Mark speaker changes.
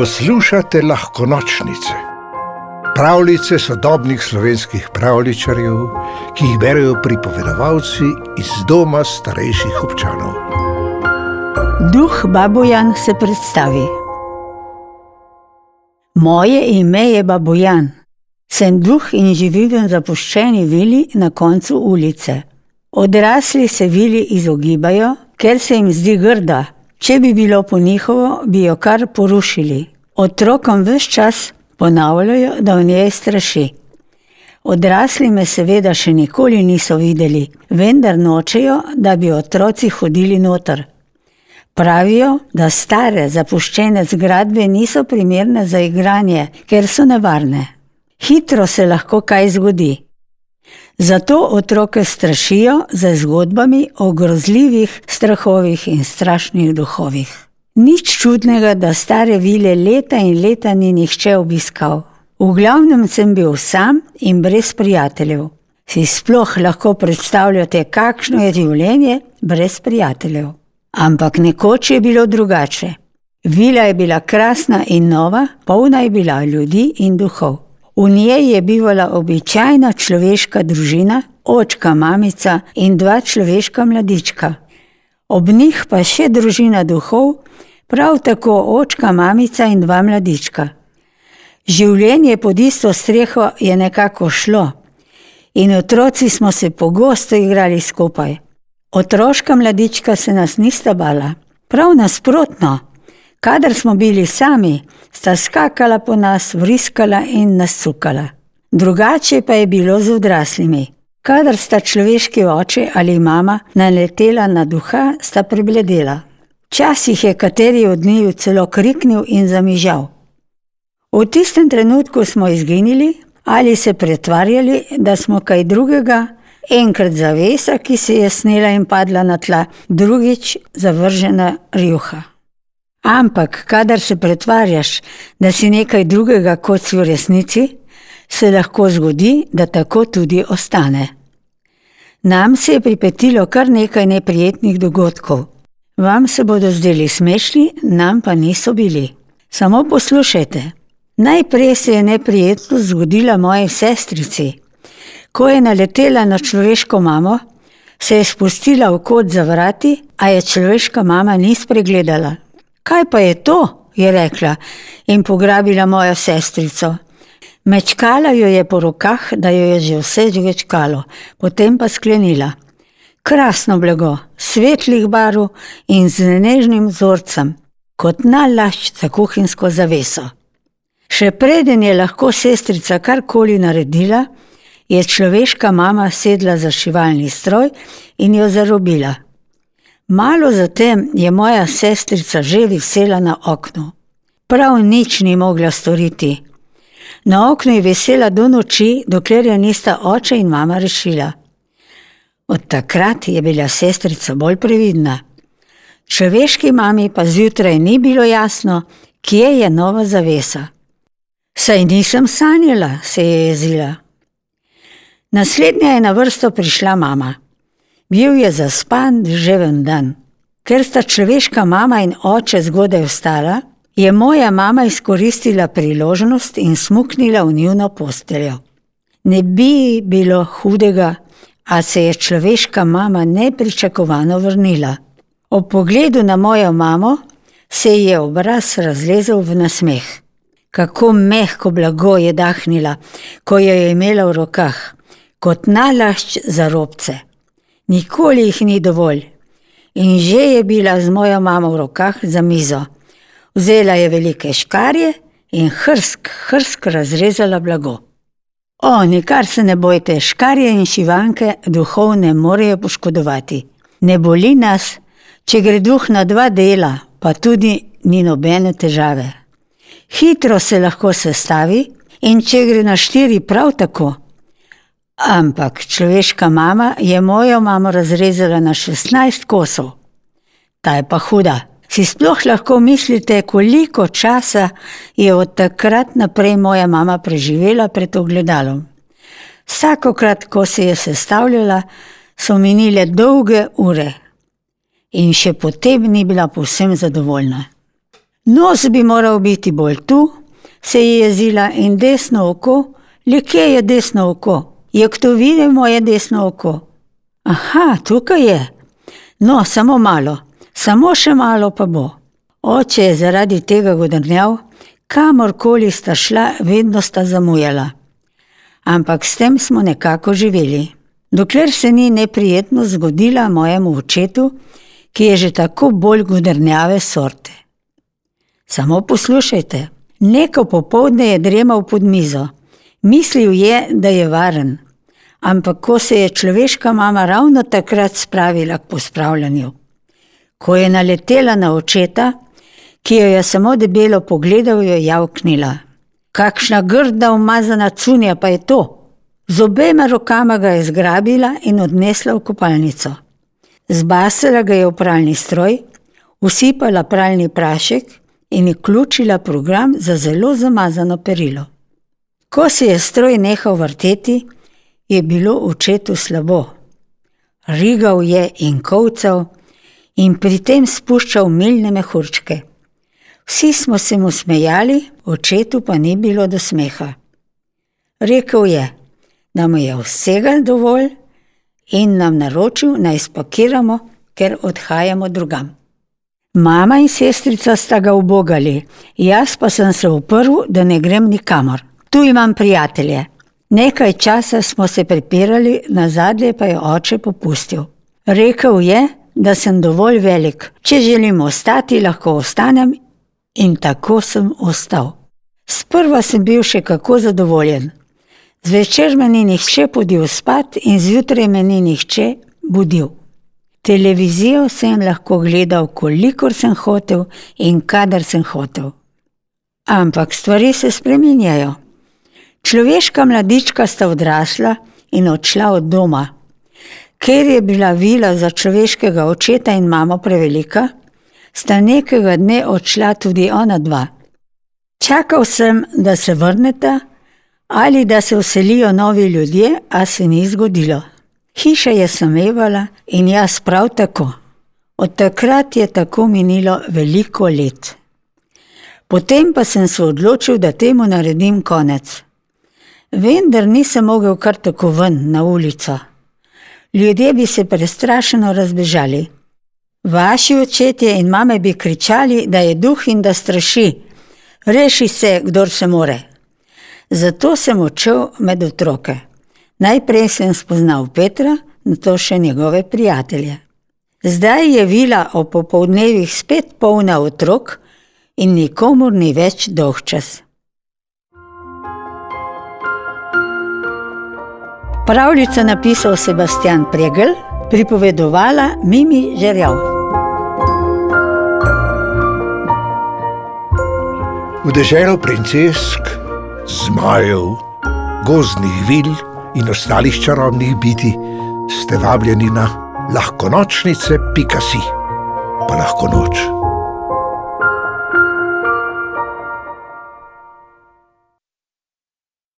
Speaker 1: Poslušate lahko nočnice, pravljice sodobnih slovenskih pravličarjev, ki jih berijo pripovedovalci iz doma starejših občanov.
Speaker 2: Duh Babojan se predstavi. Moje ime je Babojan. Sem duh in živim v zapuščeni vili na koncu ulice. Odrasli se vili izogibajo, ker se jim zdi grda. Če bi bilo po njihovo, bi jo kar porušili. Otrokom vse čas ponavljajo, da v njej straši. Odrasli me seveda še nikoli niso videli, vendar nočejo, da bi otroci hodili noter. Pravijo, da stare zapuščene zgradbe niso primerne za igranje, ker so nevarne. Hitro se lahko kaj zgodi. Zato otroke strašijo z zgodbami o grozljivih strahovih in strašnih duhovih. Nič čudnega, da stare vile leta in leta ni nihče obiskal. V glavnem sem bil sam in brez prijateljev. Si sploh lahko predstavljate, kakšno je življenje brez prijateljev. Ampak nekoč je bilo drugače. Vila je bila krasna in nova, polna je bila ljudi in duhov. V njej je bivala običajna človeška družina, očka, mamica in dva človeška mladička. Ob njih pa še družina duhov, prav tako očka, mamica in dva mladička. Življenje pod isto streho je nekako šlo, in otroci smo se pogosto igrali skupaj. Otroška mladička se nas nista bala, prav nasprotno. Kadar smo bili sami, sta skakala po nas, vriskala in nas sukala. Drugače pa je bilo z odraslimi. Kadar sta človeški oče ali mama naletela na duha, sta prebledela. Včasih je kateri od njiju celo kriknil in zamižal. V tistem trenutku smo izginili ali se pretvarjali, da smo kaj drugega, enkrat zavesa, ki se je snela in padla na tla, drugič zavržena rjuha. Ampak, kadar se pretvarjaš, da si nekaj drugega, kot si v resnici, se lahko zgodi, da tako tudi ostane. Nam se je pripetilo kar nekaj neprijetnih dogodkov. Vam se bodo zdeli smešni, nam pa niso bili. Samo poslušajte. Najprej se je neprijetnost zgodila moji sestrici. Ko je naletela na človeško mamo, se je spustila v kot za vrati, a je človeška mama ni spregledala. Kaj pa je to? je rekla in pograbila mojo sestrico. Mečkala jo je po rokah, da jo je že vse žvečkalo, potem pa sklenila. Krasno blago, svetlih barv in z nežnim vzorcem, kot nalašč za kuhinjsko zaveso. Še preden je lahko sestrica karkoli naredila, je človeška mama sedla za šivalni stroj in jo zarobila. Malo zatem je moja sestrica že visela na oknu. Prav nič ni mogla storiti. Na oknu je visela do noči, dokler je nista oče in mama rešila. Od takrat je bila sestrica bolj previdna. Človeški mami pa zjutraj ni bilo jasno, kje je nova zavesa. Saj nisem sanjala, se je jezila. Naslednja je na vrsto prišla mama. Bil je zaspan, ževen dan. Ker sta človeška mama in oče zgodaj vstala, je moja mama izkoristila priložnost in smuknila v njuno posteljo. Ne bi bilo hudega, a se je človeška mama nepričakovano vrnila. Ob pogledu na mojo mamo se ji je obraz razlezel v nasmeh. Kako mehko blago je dahnila, ko jo je imela v rokah, kot nalašč za robce. Nikoli jih ni dovolj. In že je bila z mojo mamo v rokah za mizo. Vzela je velike škarje in hrsk, hrsk razrezala blago. O, nikar se ne bojte, škarje in šivanke duhov ne morejo poškodovati. Ne boli nas, če gre duh na dva dela, pa tudi ni nobene težave. Hitro se lahko sestavi, in če gre na štiri, prav tako. Ampak človeška mama je mojo mamo razrezala na šestnajst kosov. Ta je pa huda. Si sploh lahko mislite, koliko časa je od takrat naprej moja mama preživela pred ogledalom? Vsakokrat, ko se je sestavljala, so minile dolge ure. In še potem ni bila povsem zadovoljna. Nos bi moral biti bolj tu, se je jezila in desno oko, le kje je desno oko? Je kdo videl moje desno oko? Aha, tukaj je. No, samo malo, samo še malo pa bo. Oče je zaradi tega godrnjav, kamorkoli sta šla, vedno sta zamujala. Ampak s tem smo nekako živeli. Dokler se ni neprijetno zgodila mojemu očetu, ki je že tako bolj godrnjave sorte. Samo poslušajte, neko popovdne je dremal pod mizo. Mislil je, da je varen, ampak ko se je človeška mama ravno takrat spravila k pospravljanju, ko je naletela na očeta, ki jo je samo debelo pogledal, jo je javknila. Kakšna grda umazana cunja pa je to? Z obema rokama ga je zgrabila in odnesla v kopalnico. Zbasila ga je v pralni stroj, usipala pralni prašek in vključila program za zelo zamazano perilo. Ko se je stroj nehal vrteti, je bilo očetu slabo. Rigal je in kovcal in pri tem spuščal milne mehurčke. Vsi smo se mu smejali, očetu pa ni bilo do smeha. Rekl je, da mu je vsega dovolj in nam naročil, naj spakiramo, ker odhajamo drugam. Mama in sestrica sta ga ubogali, jaz pa sem se uprl, da ne grem nikamor. Tu imam prijatelje. Nekaj časa smo se prepirali, na zadnje pa je oče popustil. Rekl je, da sem dovolj velik, če želim ostati, lahko ostanem In tako sem ostal. Sprva sem bil še kako zadovoljen. Zvečer me ni nihče podil spat in zjutraj me ni nihče budil. Televizijo sem lahko gledal, kolikor sem hotel in kadar sem hotel. Ampak stvari se spreminjajo. Človeška mladička sta odrasla in odšla od doma. Ker je bila vila za človeškega očeta in mamo prevelika, sta nekega dne odšla tudi ona dva. Čakal sem, da se vrneta ali da se vselijo novi ljudje, a se ni zgodilo. Hiša je samevala in jaz prav tako. Od takrat je tako minilo veliko let. Potem pa sem se odločil, da temu naredim konec. Vendar nisem mogel kar tako ven na ulico. Ljudje bi se prestrašeno razbežali. Vaši očetje in mame bi kričali, da je duh in da straši. Reši se, kdor se more. Zato sem odšel med otroke. Najprej sem spoznal Petra, nato še njegove prijatelje. Zdaj je vila o popovdnevih spet polna otrok in nikomor ni več dolg Pravljico napisal Sebastian Pregel, pripovedovala Mimi Žerjav.
Speaker 1: V deželo princesk, zmajev, gozdnih vil in ostalih čarobnih biti ste vabljeni na lahko nočnice, pika si, pa lahko noč.